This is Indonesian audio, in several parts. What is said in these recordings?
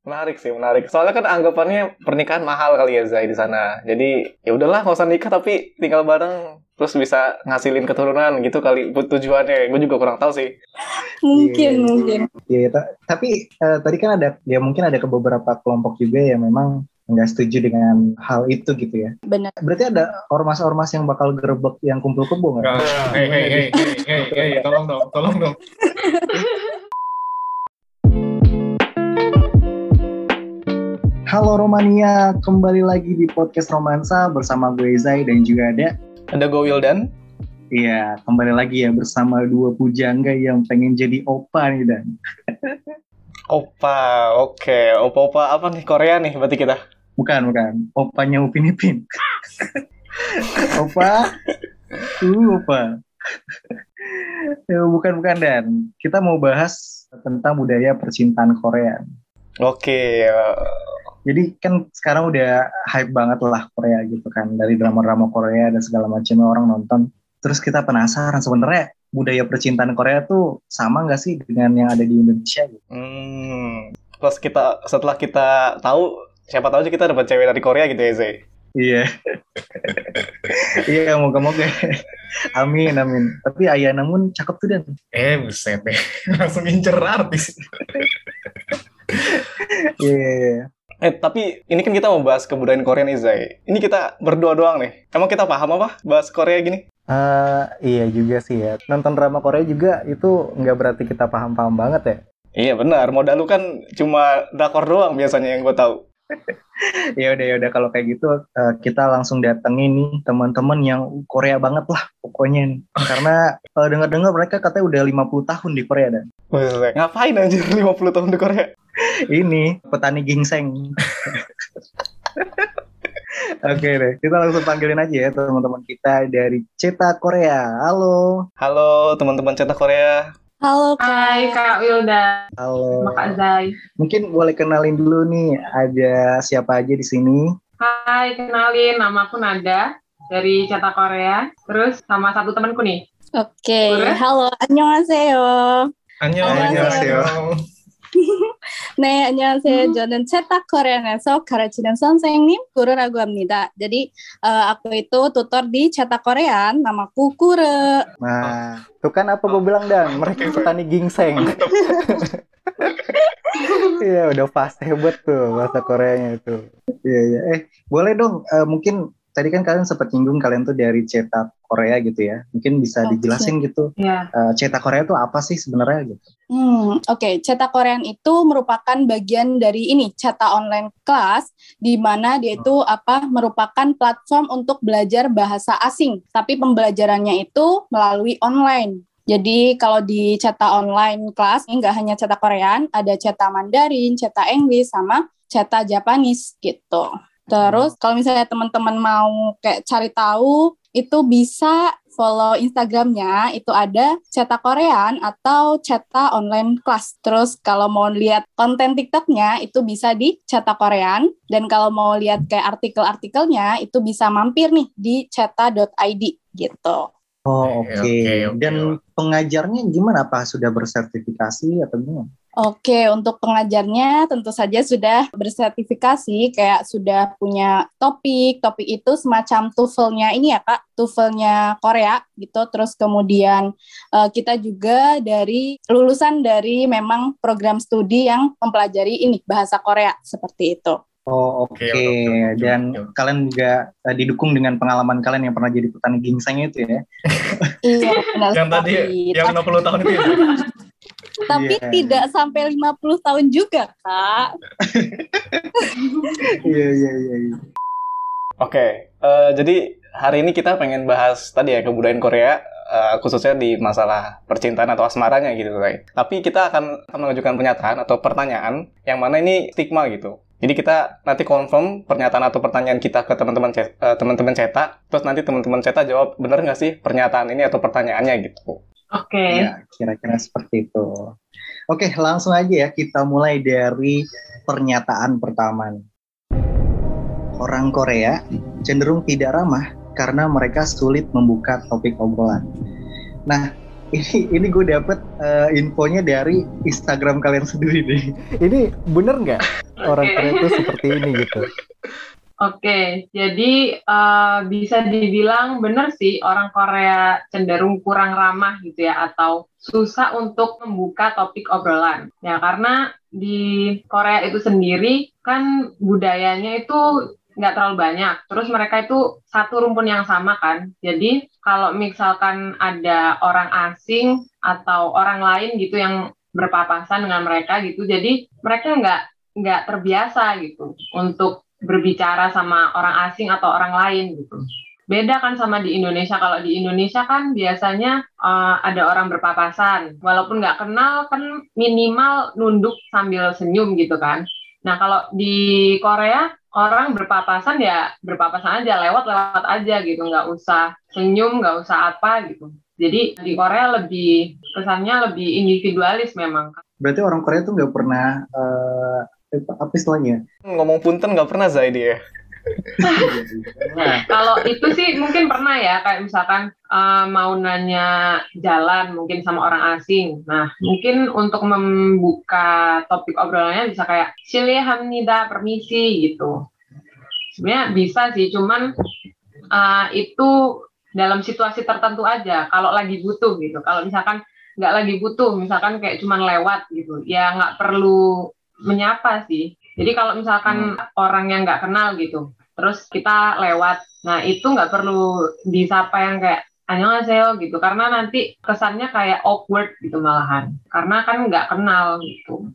Menarik sih, menarik. Soalnya kan anggapannya pernikahan mahal kali ya Zai di sana. Jadi ya udahlah nggak usah nikah tapi tinggal bareng terus bisa ngasilin keturunan gitu kali tujuannya. Gue juga kurang tahu sih. Mungkin, yeah. mungkin. Iya, yeah, tapi uh, tadi kan ada ya mungkin ada ke beberapa kelompok juga yang memang nggak setuju dengan hal itu gitu ya. Benar. Berarti ada ormas-ormas yang bakal gerbek yang kumpul kebo nggak? Hei, hei, hei, hei, hei, tolong dong, tolong dong. Halo Romania, kembali lagi di podcast Romansa bersama gue Zai dan juga ada ada gue Wildan. Iya, kembali lagi ya bersama dua pujangga yang pengen jadi opa nih Dan. opa, oke. Okay. Opa-opa apa nih Korea nih berarti kita? Bukan, bukan. Opanya Upin Ipin. opa, uh, opa. ya, bukan, bukan Dan. Kita mau bahas tentang budaya percintaan Korea. Oke, okay. Jadi kan sekarang udah hype banget lah Korea gitu kan dari drama-drama Korea dan segala macam orang nonton. Terus kita penasaran sebenarnya budaya percintaan Korea tuh sama nggak sih dengan yang ada di Indonesia? Gitu? Hmm. Plus kita setelah kita tahu siapa tahu aja kita dapat cewek dari Korea gitu ya Zay. Iya. iya, moga-moga. amin, amin. Tapi ayah namun cakep tuh dan. Eh, buset deh. Langsung incer artis. Iya, iya, iya. Eh, tapi ini kan kita mau bahas kebudayaan Korea nih, Zai. Ini kita berdua doang nih. Emang kita paham apa bahas Korea gini? Uh, iya juga sih ya. Nonton drama Korea juga itu nggak berarti kita paham-paham banget ya. Iya benar, modal lu kan cuma drakor doang biasanya yang gue tahu. ya udah ya udah kalau kayak gitu uh, kita langsung datengin nih teman-teman yang Korea banget lah pokoknya nih. Karena uh, dengar-dengar mereka katanya udah 50 tahun di Korea dan. Ngapain aja 50 tahun di Korea? Ini petani gingseng. Oke deh, kita langsung panggilin aja ya teman-teman kita dari Ceta Korea. Halo. Halo teman-teman Ceta Korea. Halo Kak. Hai Kak Wilda. Halo. Sama Kak Zai. Mungkin boleh kenalin dulu nih, ada siapa aja di sini? Hai, kenalin nama aku Nada dari Ceta Korea. Terus sama satu temanku nih. Oke, okay. halo. Annyeonghaseyo. Annyeonghaseyo. 네, 안녕하세요. 저는 cetak Korean에서 가르치는 선생님 구르라고 합니다. Jadi uh, aku itu tutor di cetak Korean, namaku Kure. Nah, tuh kan apa gue bilang dan mereka petani gingseng. Iya, udah pasti hebat tuh bahasa Koreanya itu. Iya, iya. Eh, boleh dong uh, mungkin tadi kan kalian sempat nyinggung kalian tuh dari cetak Korea gitu ya. Mungkin bisa dijelasin gitu. Yeah. Iya. Uh, cetak Korea itu apa sih sebenarnya gitu? Hmm, oke. Okay. Cetak Korean itu merupakan bagian dari ini, cetak online class di mana dia itu apa? merupakan platform untuk belajar bahasa asing, tapi pembelajarannya itu melalui online. Jadi kalau di cetak online kelas ini nggak hanya cetak Korean, ada cetak Mandarin, cetak Inggris, sama cetak Japanese gitu. Terus kalau misalnya teman-teman mau kayak cari tahu itu bisa follow Instagramnya itu ada cetak Korean atau cetak online class. Terus kalau mau lihat konten TikToknya itu bisa di cetak Korean dan kalau mau lihat kayak artikel-artikelnya itu bisa mampir nih di cetak.id gitu. Oh oke. Okay. Okay, okay. Dan pengajarnya gimana? Apa sudah bersertifikasi atau gimana? Oke, untuk pengajarnya tentu saja sudah bersertifikasi, kayak sudah punya topik, topik itu semacam TOEFL-nya ini ya kak, TOEFL-nya Korea gitu, terus kemudian uh, kita juga dari lulusan dari memang program studi yang mempelajari ini bahasa Korea seperti itu. Oh oke, okay. dan okay. kalian juga uh, didukung dengan pengalaman kalian yang pernah jadi petani gingseng itu ya? iya benar. yang tadi yang 60 tahun itu ya? Tapi yeah. tidak sampai 50 tahun juga, Kak. Iya, iya, iya, iya. Oke, uh, jadi hari ini kita pengen bahas tadi ya kebudayaan Korea, uh, khususnya di masalah percintaan atau asmaranya gitu, guys. Tapi kita akan, akan mengajukan pernyataan atau pertanyaan yang mana ini stigma gitu. Jadi kita nanti confirm pernyataan atau pertanyaan kita ke teman-teman uh, teman-teman cetak, terus nanti teman-teman cetak jawab benar nggak sih pernyataan ini atau pertanyaannya gitu. Oke. Okay. Ya, kira-kira seperti itu. Oke, langsung aja ya kita mulai dari pernyataan pertama. Orang Korea cenderung tidak ramah karena mereka sulit membuka topik obrolan. Nah, ini ini gue dapet uh, infonya dari Instagram kalian sendiri deh. Ini bener nggak orang Korea itu seperti ini gitu? Oke, jadi uh, bisa dibilang benar sih orang Korea cenderung kurang ramah gitu ya atau susah untuk membuka topik obrolan. Ya karena di Korea itu sendiri kan budayanya itu nggak terlalu banyak. Terus mereka itu satu rumpun yang sama kan. Jadi kalau misalkan ada orang asing atau orang lain gitu yang berpapasan dengan mereka gitu, jadi mereka nggak nggak terbiasa gitu untuk berbicara sama orang asing atau orang lain gitu. Beda kan sama di Indonesia. Kalau di Indonesia kan biasanya uh, ada orang berpapasan. Walaupun nggak kenal kan minimal nunduk sambil senyum gitu kan. Nah kalau di Korea orang berpapasan ya berpapasan aja lewat-lewat aja gitu. Nggak usah senyum, nggak usah apa gitu. Jadi di Korea lebih kesannya lebih individualis memang. Berarti orang Korea tuh nggak pernah uh, apa istilahnya? Ngomong punten nggak pernah Zaidi ya? nah, kalau itu sih mungkin pernah ya kayak misalkan uh, mau nanya jalan mungkin sama orang asing. Nah mungkin untuk membuka topik obrolannya bisa kayak hamnida permisi gitu. Sebenarnya bisa sih, cuman uh, itu dalam situasi tertentu aja. Kalau lagi butuh gitu. Kalau misalkan nggak lagi butuh, misalkan kayak cuman lewat gitu, ya nggak perlu menyapa sih. Jadi kalau misalkan hmm. orang yang nggak kenal gitu, terus kita lewat, nah itu nggak perlu disapa yang kayak annyeonghaseyo gitu, karena nanti kesannya kayak awkward gitu malahan, karena kan nggak kenal gitu.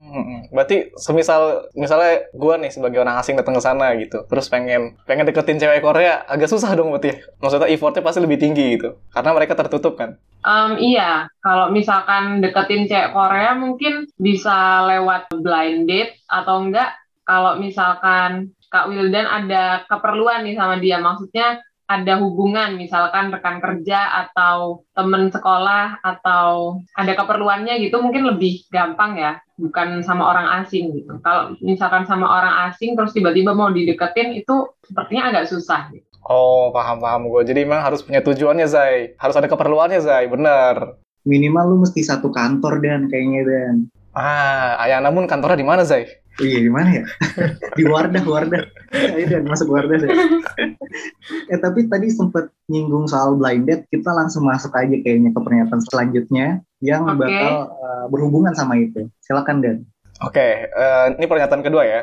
Hmm, berarti semisal misalnya gue nih sebagai orang asing datang ke sana gitu, terus pengen pengen deketin cewek Korea, agak susah dong berarti. Maksudnya effortnya pasti lebih tinggi gitu, karena mereka tertutup kan. Um, iya, kalau misalkan deketin cewek Korea mungkin bisa lewat blind date atau enggak. Kalau misalkan Kak Wildan ada keperluan nih sama dia, maksudnya ada hubungan misalkan rekan kerja atau teman sekolah atau ada keperluannya gitu mungkin lebih gampang ya bukan sama orang asing gitu kalau misalkan sama orang asing terus tiba-tiba mau dideketin itu sepertinya agak susah gitu. Oh paham paham gue jadi memang harus punya tujuannya Zai harus ada keperluannya Zai bener minimal lu mesti satu kantor dan kayaknya dan ah ayah namun kantornya di mana Zai Iya di mana ya? di Wardah, Wardah. Ayo dan masuk Wardah deh. eh tapi tadi sempat nyinggung soal blind date, kita langsung masuk aja kayaknya ke pernyataan selanjutnya yang okay. bakal uh, berhubungan sama itu. Silakan Dan. Oke, okay, uh, eh, ini pernyataan kedua ya.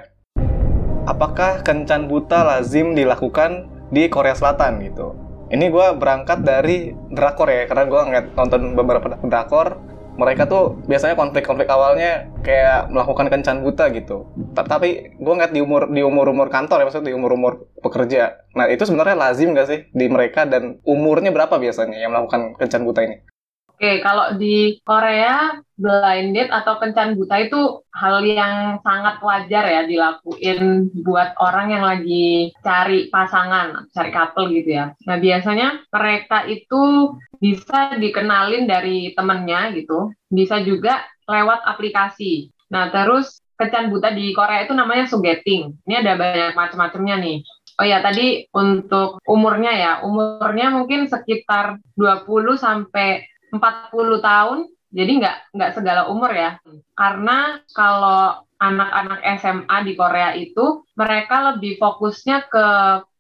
Apakah kencan buta lazim dilakukan di Korea Selatan gitu? Ini gue berangkat dari drakor ya, karena gue ngeliat nonton beberapa drakor mereka tuh biasanya konflik-konflik awalnya kayak melakukan kencan buta gitu. Tapi gue ngeliat di umur di umur umur kantor ya maksudnya di umur umur pekerja. Nah itu sebenarnya lazim gak sih di mereka dan umurnya berapa biasanya yang melakukan kencan buta ini? Oke, kalau di Korea blind date atau kencan buta itu hal yang sangat wajar ya dilakuin buat orang yang lagi cari pasangan, cari couple gitu ya. Nah, biasanya mereka itu bisa dikenalin dari temennya gitu, bisa juga lewat aplikasi. Nah, terus kencan buta di Korea itu namanya sugeting. Ini ada banyak macam-macamnya nih. Oh ya, tadi untuk umurnya ya, umurnya mungkin sekitar 20 sampai 40 tahun, jadi nggak nggak segala umur ya. Karena kalau anak-anak SMA di Korea itu mereka lebih fokusnya ke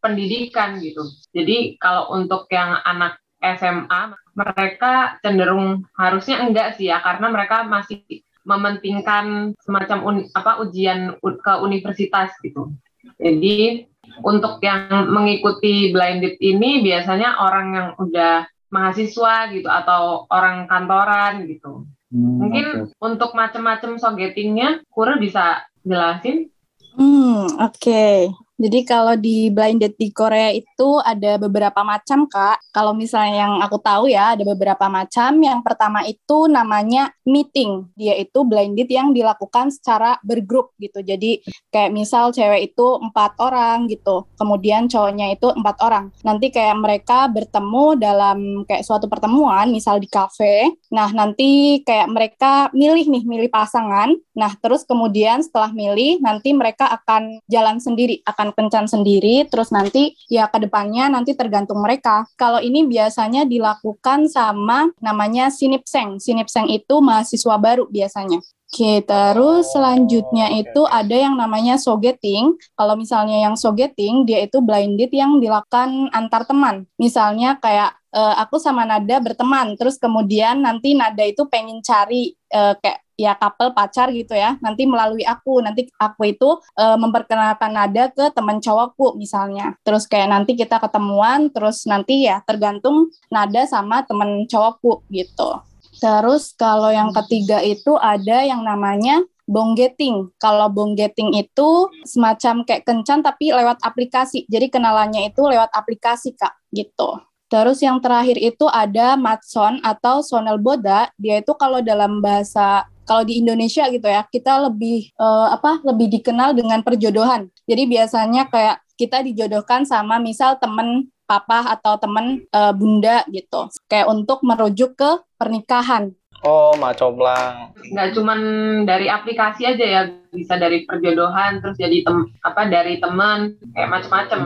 pendidikan gitu. Jadi kalau untuk yang anak SMA mereka cenderung harusnya enggak sih ya karena mereka masih mementingkan semacam un, apa ujian ke universitas gitu. Jadi untuk yang mengikuti blinded ini biasanya orang yang udah mahasiswa gitu atau orang kantoran gitu. Hmm, Mungkin okay. untuk macam-macam sogetingnya, Kura bisa jelasin? Hmm, oke. Okay. Jadi kalau di blind date di Korea itu ada beberapa macam kak. Kalau misalnya yang aku tahu ya ada beberapa macam. Yang pertama itu namanya meeting. Dia itu blind date yang dilakukan secara bergrup gitu. Jadi kayak misal cewek itu empat orang gitu. Kemudian cowoknya itu empat orang. Nanti kayak mereka bertemu dalam kayak suatu pertemuan, misal di cafe. Nah nanti kayak mereka milih nih, milih pasangan. Nah terus kemudian setelah milih nanti mereka akan jalan sendiri, akan kencan-kencan sendiri, terus nanti ya ke depannya nanti tergantung mereka. Kalau ini biasanya dilakukan sama namanya sinipseng. Sinipseng itu mahasiswa baru biasanya. Oke, terus selanjutnya itu ada yang namanya sogeting. Kalau misalnya yang sogeting, dia itu blind date yang dilakukan antar teman. Misalnya kayak uh, aku sama Nada berteman, terus kemudian nanti Nada itu pengen cari uh, kayak ya couple pacar gitu ya. Nanti melalui aku, nanti aku itu uh, memperkenalkan Nada ke teman cowokku misalnya. Terus kayak nanti kita ketemuan, terus nanti ya tergantung Nada sama teman cowokku gitu. Terus kalau yang ketiga itu ada yang namanya bonggeting. Kalau bonggeting itu semacam kayak kencan tapi lewat aplikasi. Jadi kenalannya itu lewat aplikasi, Kak, gitu. Terus yang terakhir itu ada matson atau sonel boda. Dia itu kalau dalam bahasa kalau di Indonesia gitu ya, kita lebih uh, apa? lebih dikenal dengan perjodohan. Jadi biasanya kayak kita dijodohkan sama misal temen papa atau temen uh, bunda gitu. Kayak untuk merujuk ke pernikahan. Oh macoblang nggak cuman dari aplikasi aja ya bisa dari perjodohan terus jadi tem apa dari teman kayak macam-macam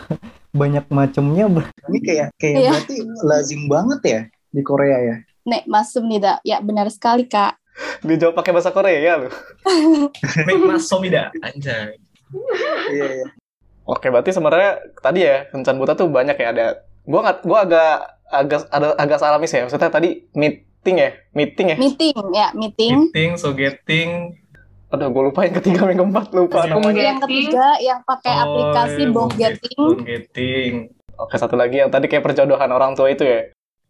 banyak macamnya ini kayak kayak iya. berarti lazim banget ya di Korea ya? Nek masum nih ya benar sekali kak dijawab pakai bahasa Korea ya lu masum tidak anjay iya iya Oke, berarti sebenarnya tadi ya kencan buta tuh banyak ya ada. Gua nggak, gua agak agak ada agak salah mis ya. Maksudnya tadi meeting ya, meeting ya. Meeting ya, meeting. Meeting, so getting. Aduh, gue lupa yang ketiga, yang keempat lupa namanya. Yang ketiga yang pakai oh, aplikasi iya, Bong Getting. Getting. Oke, satu lagi yang tadi kayak perjodohan orang tua itu ya.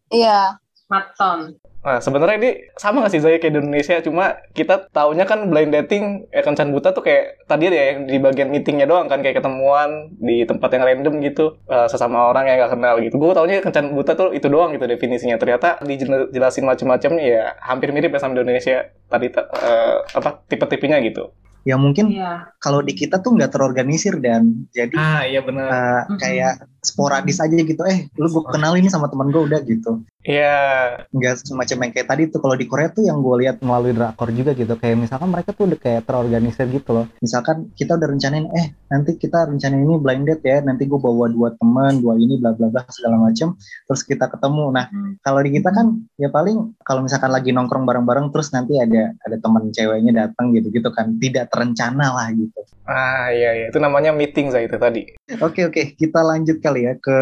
Iya. Matson. Nah, sebenarnya ini sama nggak sih Zaya kayak di Indonesia? Cuma kita taunya kan blind dating, ya kencan buta tuh kayak tadi ya yang di bagian meetingnya doang kan kayak ketemuan di tempat yang random gitu uh, sesama orang yang nggak kenal gitu. Gue taunya kencan buta tuh itu doang gitu definisinya. Ternyata dijelasin macam-macamnya ya hampir mirip ya sama Indonesia tadi uh, apa tipe-tipenya gitu ya mungkin iya. kalau di kita tuh nggak terorganisir dan jadi ah iya benar uh, kayak sporadis aja gitu eh lu gue kenal ini sama temen gue udah gitu Iya. Yeah. Nggak semacam yang kayak tadi tuh kalau di Korea tuh yang gue lihat melalui drakor juga gitu. Kayak misalkan mereka tuh udah kayak terorganisir gitu loh. Misalkan kita udah rencanain, eh nanti kita rencanain ini blind date ya. Nanti gue bawa dua teman, dua ini bla bla bla segala macem. Terus kita ketemu. Nah hmm. kalau di kita kan ya paling kalau misalkan lagi nongkrong bareng-bareng terus nanti ada ada teman ceweknya datang gitu gitu kan. Tidak terencana lah gitu. Ah iya iya itu namanya meeting saya itu tadi. Oke oke kita lanjut kali ya ke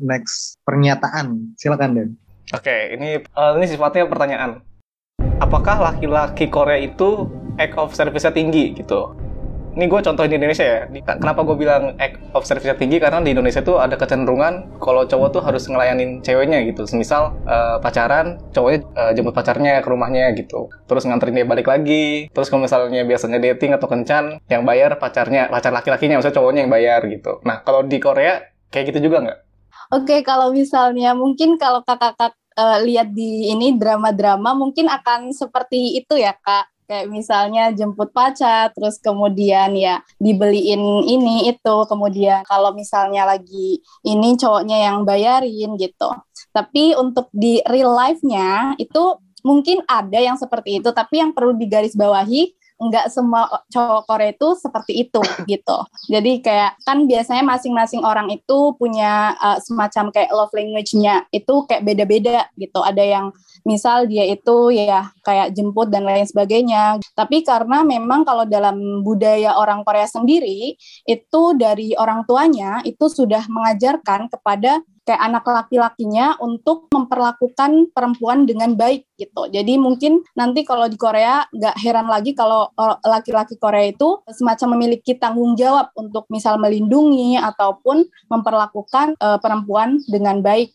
next pernyataan. Silakan Den. Oke, ini uh, ini sifatnya pertanyaan. Apakah laki-laki Korea itu act of service-nya tinggi gitu? Ini gue contohin di Indonesia ya. Kenapa gue bilang act of service-nya tinggi? Karena di Indonesia tuh ada kecenderungan kalau cowok tuh harus ngelayanin ceweknya gitu. Semisal uh, pacaran, cowoknya uh, jemput pacarnya ke rumahnya gitu. Terus nganterin dia balik lagi. Terus kalau misalnya biasanya dating atau kencan, yang bayar pacarnya, pacar laki-lakinya, maksudnya cowoknya yang bayar gitu. Nah, kalau di Korea kayak gitu juga nggak? Oke, okay, kalau misalnya mungkin kalau kakak-kakak uh, lihat di ini drama-drama mungkin akan seperti itu ya kak. Kayak misalnya jemput pacar terus kemudian ya dibeliin ini itu. Kemudian kalau misalnya lagi ini cowoknya yang bayarin gitu. Tapi untuk di real life-nya itu mungkin ada yang seperti itu. Tapi yang perlu digarisbawahi nggak semua cowok Korea itu seperti itu gitu. Jadi kayak kan biasanya masing-masing orang itu punya uh, semacam kayak love language-nya itu kayak beda-beda gitu. Ada yang misal dia itu ya kayak jemput dan lain sebagainya. Tapi karena memang kalau dalam budaya orang Korea sendiri itu dari orang tuanya itu sudah mengajarkan kepada kayak anak laki-lakinya untuk memperlakukan perempuan dengan baik gitu. Jadi mungkin nanti kalau di Korea nggak heran lagi kalau laki-laki Korea itu semacam memiliki tanggung jawab untuk misal melindungi ataupun memperlakukan uh, perempuan dengan baik.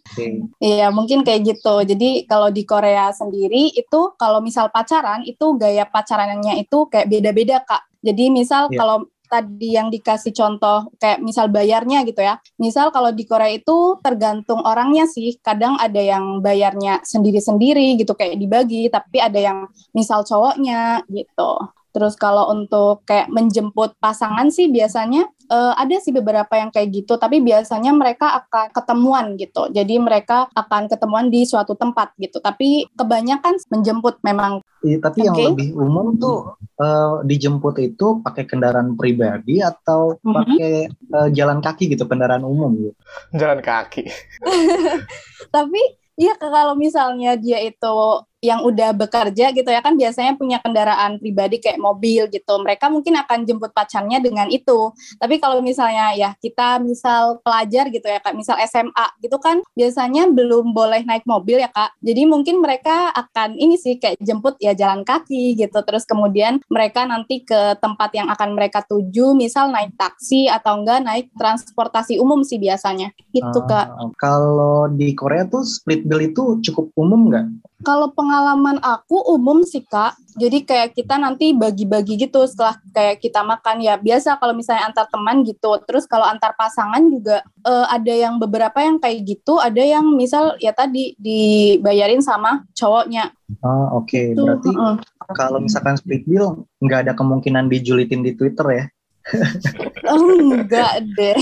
Iya mungkin kayak gitu. Jadi kalau di Korea sendiri itu kalau misal pacaran itu gaya pacarannya itu kayak beda-beda kak. Jadi misal yeah. kalau tadi yang dikasih contoh kayak misal bayarnya gitu ya. Misal kalau di Korea itu tergantung orangnya sih. Kadang ada yang bayarnya sendiri-sendiri gitu kayak dibagi, tapi ada yang misal cowoknya gitu. Terus kalau untuk kayak menjemput pasangan sih biasanya eh, ada sih beberapa yang kayak gitu, tapi biasanya mereka akan ketemuan gitu. Jadi mereka akan ketemuan di suatu tempat gitu. Tapi kebanyakan menjemput memang. Iya, tapi yang Oke. lebih umum tuh eh, dijemput itu pakai kendaraan pribadi atau Mhm. pakai eh, jalan kaki gitu, kendaraan umum gitu. Jalan kaki. Tapi iya kalau misalnya dia itu yang udah bekerja gitu ya kan biasanya punya kendaraan pribadi kayak mobil gitu. Mereka mungkin akan jemput pacarnya dengan itu. Tapi kalau misalnya ya kita misal pelajar gitu ya Kak, misal SMA gitu kan biasanya belum boleh naik mobil ya Kak. Jadi mungkin mereka akan ini sih kayak jemput ya jalan kaki gitu. Terus kemudian mereka nanti ke tempat yang akan mereka tuju misal naik taksi atau enggak naik transportasi umum sih biasanya. Gitu Kak. Ah, kalau di Korea tuh split bill itu cukup umum nggak? Kalau pengalaman aku umum sih kak, jadi kayak kita nanti bagi-bagi gitu setelah kayak kita makan ya biasa kalau misalnya antar teman gitu. Terus kalau antar pasangan juga eh, ada yang beberapa yang kayak gitu, ada yang misal ya tadi dibayarin sama cowoknya. Ah, Oke, Tuh, berarti heeh. kalau misalkan split bill nggak ada kemungkinan dijulitin di Twitter ya? Oh, enggak deh,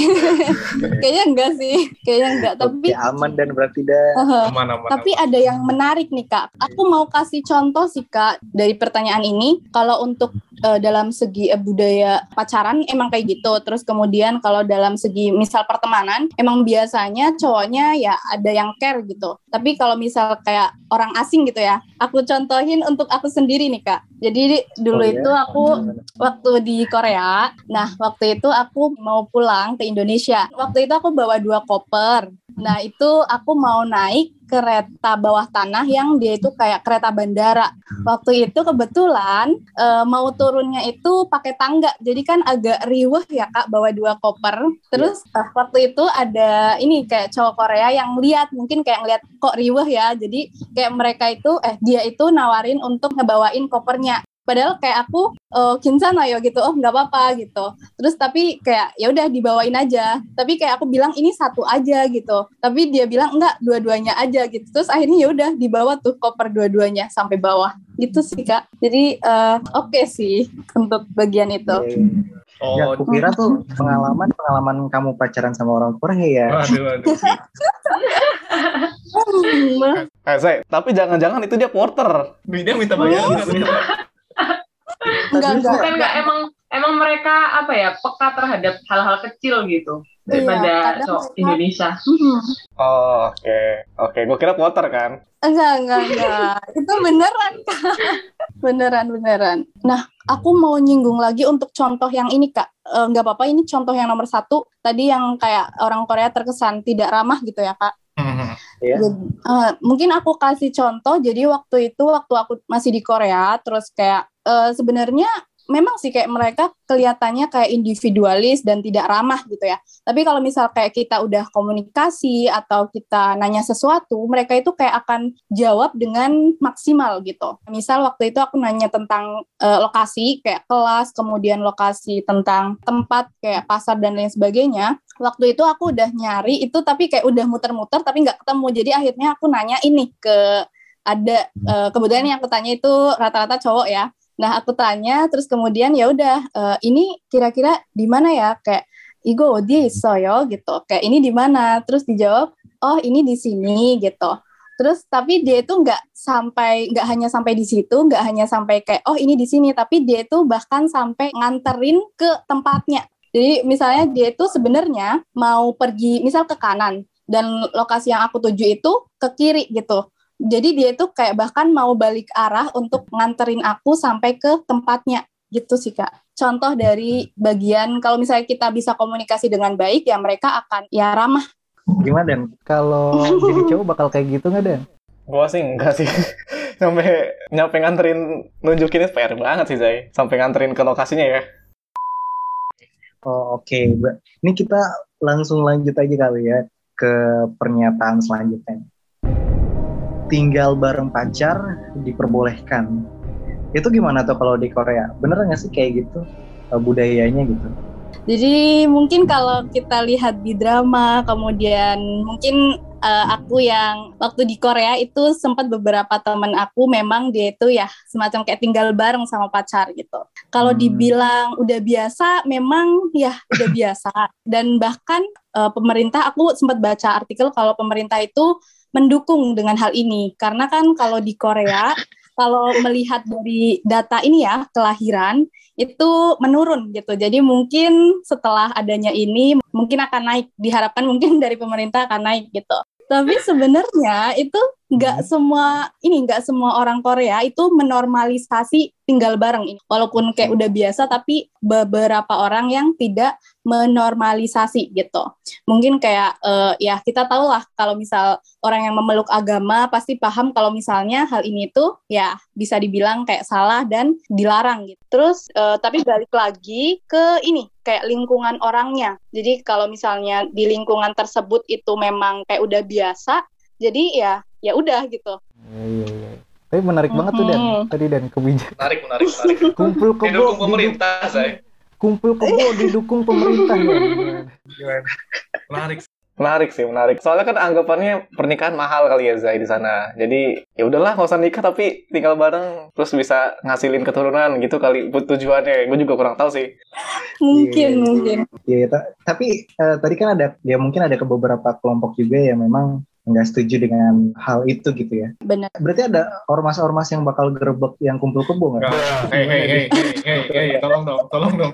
kayaknya enggak sih, kayaknya enggak. Tapi Oke, aman dan berarti dah. Heeh. Aman, aman, Tapi ada yang menarik nih kak. Aku mau kasih contoh sih kak dari pertanyaan ini. Kalau untuk eh, dalam segi eh, budaya pacaran emang kayak gitu. Terus kemudian kalau dalam segi misal pertemanan, emang biasanya cowoknya ya ada yang care gitu. Tapi kalau misal kayak orang asing gitu ya, aku contohin untuk aku sendiri nih kak. Jadi dulu Oh, ya? itu aku waktu di Korea. Nah, waktu itu aku mau pulang ke Indonesia. Waktu itu aku bawa dua koper. Nah, itu aku mau naik kereta bawah tanah yang dia itu kayak kereta bandara. Waktu itu kebetulan eh, mau turunnya itu pakai tangga. Jadi kan agak riweh ya Kak bawa dua koper. Terus eh, waktu itu ada ini kayak cowok Korea yang lihat mungkin kayak ngeliat kok riweh ya. Jadi kayak mereka itu eh dia itu nawarin untuk ngebawain kopernya. Padahal kayak aku oh kinsana yo gitu, oh nggak apa-apa gitu. Terus tapi kayak ya udah dibawain aja. Tapi kayak aku bilang ini satu aja gitu. Tapi dia bilang enggak dua-duanya aja gitu. Terus akhirnya ya udah dibawa tuh koper dua-duanya sampai bawah. Gitu sih kak. Jadi eh, oke sih untuk bagian itu. Oh, Ya, aku kira tuh pengalaman pengalaman kamu pacaran sama orang Korea ya. waduh, waduh. Eh, Zai, tapi jangan-jangan itu dia porter. Dia minta bayar nggak? Enggak enggak. Bukan nggak emang emang mereka apa ya peka terhadap hal-hal kecil gitu daripada Iya, cowok mereka- Indonesia. Oh, oke. Oke, gue kira porter kan. Enggak, enggak, enggak. Itu beneran, Kak. Beneran, beneran. Nah, aku mau nyinggung lagi untuk contoh yang ini, Kak. Eh, Enggak apa-apa, ini contoh yang nomor satu. Tadi yang kayak orang Korea terkesan tidak ramah gitu ya, Kak. Ya. Jadi, eh, mungkin aku kasih contoh. Jadi waktu itu, waktu aku masih di Korea, terus kayak eh, sebenarnya memang sih kayak mereka kelihatannya kayak individualis dan tidak ramah gitu ya. Tapi kalau misal kayak kita udah komunikasi atau kita nanya sesuatu, mereka itu kayak akan jawab dengan maksimal gitu. Misal waktu itu aku nanya tentang eh, lokasi kayak kelas, kemudian lokasi tentang tempat kayak pasar dan lain sebagainya. Waktu itu aku udah nyari itu tapi kayak udah muter-muter tapi nggak ketemu. Jadi akhirnya aku nanya ini ke ada eh, kemudian yang aku tanya itu rata-rata cowok ya. Nah, aku tanya terus kemudian ya udah eh, ini kira-kira di mana ya? Kayak Igo dia yo gitu. Kayak ini di mana? Terus dijawab, "Oh, ini di sini." gitu. Terus tapi dia itu nggak sampai nggak hanya sampai di situ, nggak hanya sampai kayak oh ini di sini, tapi dia itu bahkan sampai nganterin ke tempatnya. Jadi misalnya dia itu sebenarnya mau pergi misal ke kanan dan lokasi yang aku tuju itu ke kiri gitu. Jadi dia itu kayak bahkan mau balik arah untuk nganterin aku sampai ke tempatnya gitu sih kak. Contoh dari bagian kalau misalnya kita bisa komunikasi dengan baik ya mereka akan ya ramah. Gimana Dan? Kalau jadi cowok bakal kayak gitu nggak Dan? Gua sih enggak sih. Sampai nyampe nganterin nunjukin PR banget sih, Zai. Sampai nganterin ke lokasinya ya. Oh, oke. Ba- Ini kita langsung lanjut aja kali ya ke pernyataan selanjutnya. Tinggal bareng pacar diperbolehkan. Itu gimana tuh kalau di Korea? Bener nggak sih kayak gitu eh, budayanya gitu? Jadi mungkin kalau kita lihat di drama, kemudian mungkin eh, aku yang waktu di Korea itu sempat beberapa teman aku memang dia itu ya semacam kayak tinggal bareng sama pacar gitu. Kalau Hmm. dibilang udah biasa, memang ya udah biasa. Dan bahkan eh, pemerintah, aku sempat baca artikel kalau pemerintah itu mendukung dengan hal ini. Karena kan kalau di Korea, kalau melihat dari data ini ya, kelahiran, itu menurun gitu. Jadi mungkin setelah adanya ini mungkin akan naik. Diharapkan mungkin dari pemerintah akan naik gitu. Tapi sebenarnya itu nggak semua ini nggak semua orang Korea itu menormalisasi tinggal bareng ini. Walaupun kayak udah biasa tapi beberapa orang yang tidak menormalisasi gitu. Mungkin kayak eh, ya kita tahu lah kalau misal orang yang memeluk agama pasti paham kalau misalnya hal ini tuh ya bisa dibilang kayak salah dan dilarang gitu. Terus eh, tapi balik lagi ke ini kayak lingkungan orangnya. Jadi kalau misalnya di lingkungan tersebut itu memang kayak udah biasa, jadi ya ya udah gitu. Iya, iya, iya. Tapi menarik banget tuh Dan. Tadi Dan kebijakan. Menarik, menarik, menarik. Kumpul kebo Didukung pemerintah, didukung- saya. Kumpul kebo didukung pemerintah ya. Menarik. Menarik sih, menarik. Soalnya kan anggapannya pernikahan mahal kali ya Zai di sana. Jadi ya udahlah nggak usah nikah tapi tinggal bareng terus bisa ngasilin keturunan gitu kali buat tujuannya. Gue juga kurang tahu sih. Mungkin Iya. mungkin. Iya, ta- tapi eh, tadi kan ada ya mungkin ada ke beberapa kelompok juga yang memang nggak setuju dengan hal itu gitu ya. Benar. Berarti ada ormas-ormas yang bakal gerebek yang kumpul kebo nggak? Hei, hei, hei, hei, hei, hei, tolong dong, tolong dong.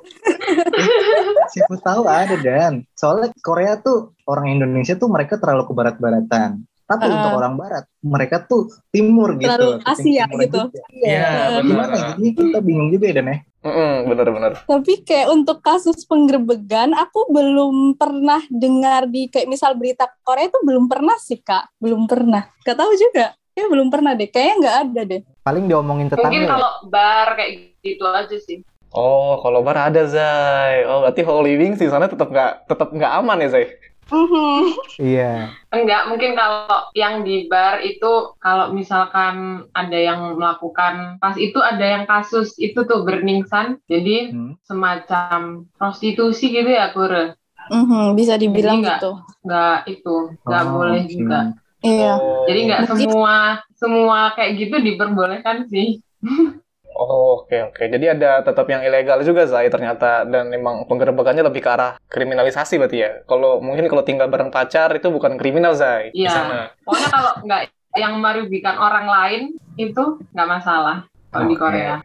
Siapa tahu ada dan soalnya Korea tuh orang Indonesia tuh mereka terlalu ke barat-baratan. Tapi Ah. untuk orang barat, mereka tuh timur gitu. Terlalu Asia timur gitu. Iya, Eh, Gimana ya? Ini kita bingung juga ya Dan ya. Mm bener-bener. Tapi kayak untuk kasus penggerbegan, aku belum pernah dengar di kayak misal berita Korea itu belum pernah sih kak, belum pernah. Gak tahu juga, ya belum pernah deh. Kayaknya nggak ada deh. Paling diomongin tetangga. Mungkin ya. kalau bar kayak gitu aja sih. Oh, kalau bar ada Zai. Oh, berarti Holy Wings di sana tetap nggak tetap nggak aman ya Zai? Mhm. Iya. Enggak, mungkin kalau yang di bar itu kalau misalkan ada yang melakukan pas itu ada yang kasus itu tuh Burning Sun. Jadi Hmm. semacam prostitusi gitu ya, Kure. Mhm, bisa dibilang Jadi nggak- gitu. Nggak itu, nggak Oh, boleh oke. juga. Iya. Oh. Jadi nggak Mungkin- semua semua kayak gitu diperbolehkan sih. Oh, oke oke. Jadi ada tetap yang ilegal juga Zai ternyata dan memang penggerebekannya lebih ke arah kriminalisasi berarti ya. Kalau mungkin kalau tinggal bareng pacar itu bukan kriminal Zai di Iya. sana. Pokoknya kalau nggak yang merugikan orang lain itu nggak masalah kalau di Oke. Korea.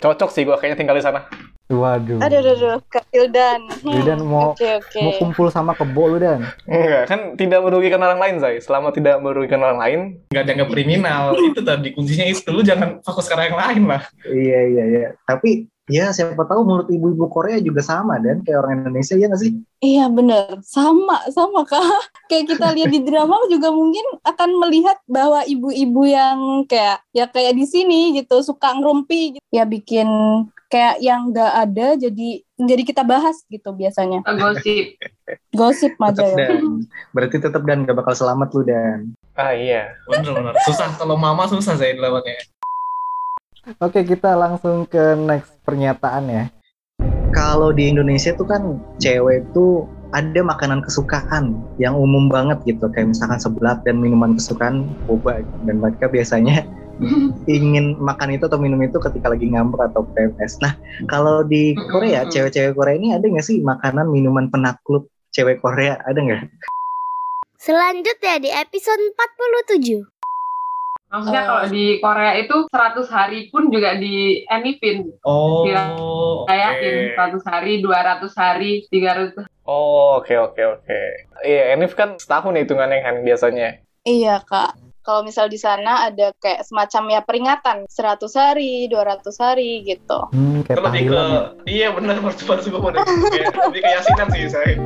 Cocok sih gua kayaknya tinggal di sana. Waduh. Aduh, aduh, aduh, Kak Hildan. Hmm, Hildan mau- Oke, oke. Mau kumpul sama kebo lu Dan. Enggak, kan tidak merugikan orang lain Zai. Selama tidak merugikan orang lain, Nggak dianggap kriminal. Itu tadi kuncinya itu. Lu jangan fokus ke arah yang lain lah. Iya iya iya. Tapi ya siapa tahu mulut ibu-ibu Korea juga sama dan kayak orang Indonesia ya nggak sih? Iya bener, sama, sama kak. Kayak kita lihat di drama juga mungkin akan melihat bahwa ibu-ibu yang kayak ya kayak di sini gitu suka ngerumpi, gitu. ya bikin kayak yang nggak ada jadi jadi kita bahas gitu biasanya. Gosip. Gosip aja ya. dan berarti tetap dan gak bakal selamat lu dan. ah iya. Bener-bener. Susah. Kalau mama susah saya lawannya. Oke, kita langsung ke next pernyataan ya. Kalau di Indonesia tuh kan cewek tuh ada makanan kesukaan yang umum banget gitu kayak misalkan seblak dan minuman kesukaan boba dan mereka biasanya ingin makan itu atau minum itu ketika lagi ngambek atau PMS. Nah kalau di Korea cewek-cewek Korea ini ada nggak sih makanan minuman penakluk cewek Korea ada nggak? Selanjutnya di episode 47. Maksudnya kalau di Korea itu 100 hari pun juga di Enipin. Oh, Kayakin 100 hari, 200 hari, 300 Oh, oke oke oke. Iya, Enif kan setahun ya hitungannya kan biasanya. Iya kak kalau misal di sana ada kayak semacam ya peringatan 100 hari, 200 hari gitu. Hmm, kayak ya? iya, lebih ke iya benar percobaan sungguh lebih kayak yasinan sih saya.